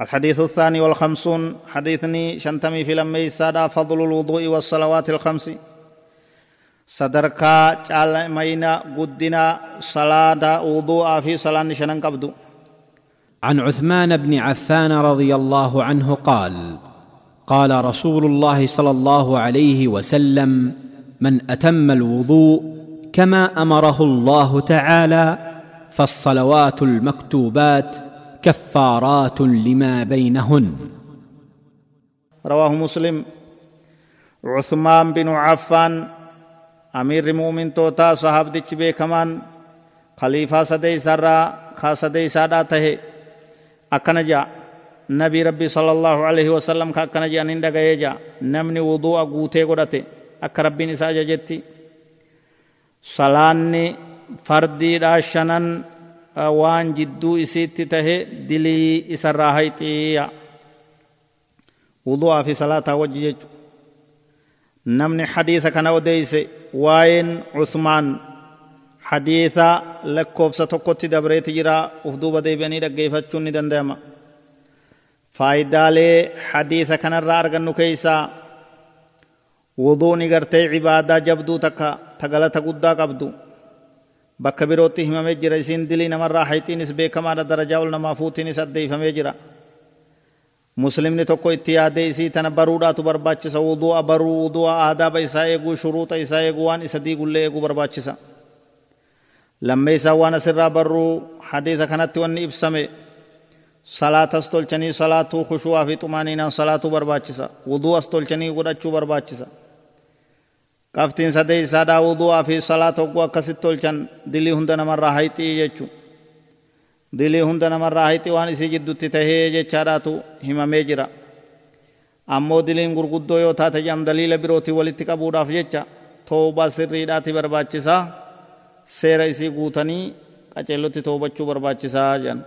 الحديث الثاني والخمسون حديثني شنتمي في لمي السادة فضل الوضوء والصلوات الخمس. صدركا جال مينا قدنا صلاة وضوء في صلاة شنن قبدو عن عثمان بن عفان رضي الله عنه قال قال رسول الله صلى الله عليه وسلم من أتم الوضوء كما أمره الله تعالى فالصلوات المكتوبات كفارات لما بينهن رواه مسلم عثمان بن عفان امير المؤمن توتا صحاب دچ كمان خليفه سدي سرا خاصدي ساداته akkana jaa nabii rabbii sala allahu alaihi wasalam ka akkana jean hin dhagayee jaa namni wudu'a guutee godhate akka rabbiin isa ajajetti salaanni fardiidhaa shanan waan jidduu isiitti tahe dilii isarraa hayxiya wudu'aa fi salaataa wajji jechu namni hadiisa kana odeeyse waa'een usmaan hadiisa lakkoofsa tokkotti dabreeti jira uf duuba deebi'anii dhaggeeffachuun ni danda'ama faayidaalee hadiisa kanarraa argannu keeysaa wuduuni gartee cibaadaa jabduu takka tagalata guddaa qabdu bakka birootti himamee jira isiin dilii namarraa hayxiinis beekamaadha darajaa ol namaa fuutiinis addeeyfamee jira muslimni tokko itti yaadee isii tana baruudhaatu barbaachisa wudu'a baruu wudu'a aadaaba isaa eeguu shuruuxa isaa eeguu waan isa diigullee eeguu barbaachisa lammeeysaa waan asirraa barruu hadiisa kanatti wanni ibsame salaatas tolchanii salaatuu khushuwaa fi xumaaniinaan salaatuu barbaachisa wuduu'as tolchanii godhachuu barbaachisa qabtiin sadeeysaadhaa wuduu'aa fi salaata hogguu akkasit tolchan dilii hunda namarraa hayxii jechuu dilii hunda namarraa hayxii waan isii jiddutti tahee jechaadhaatu himamee jira ammoo diliin gurguddoo yoo taate jedham daliila birootii walitti qabuudhaaf jecha toobaa sirriidhaati barbaachisaa seera isii guutanii qaceellotti toobachuu barbaachisaa jedhan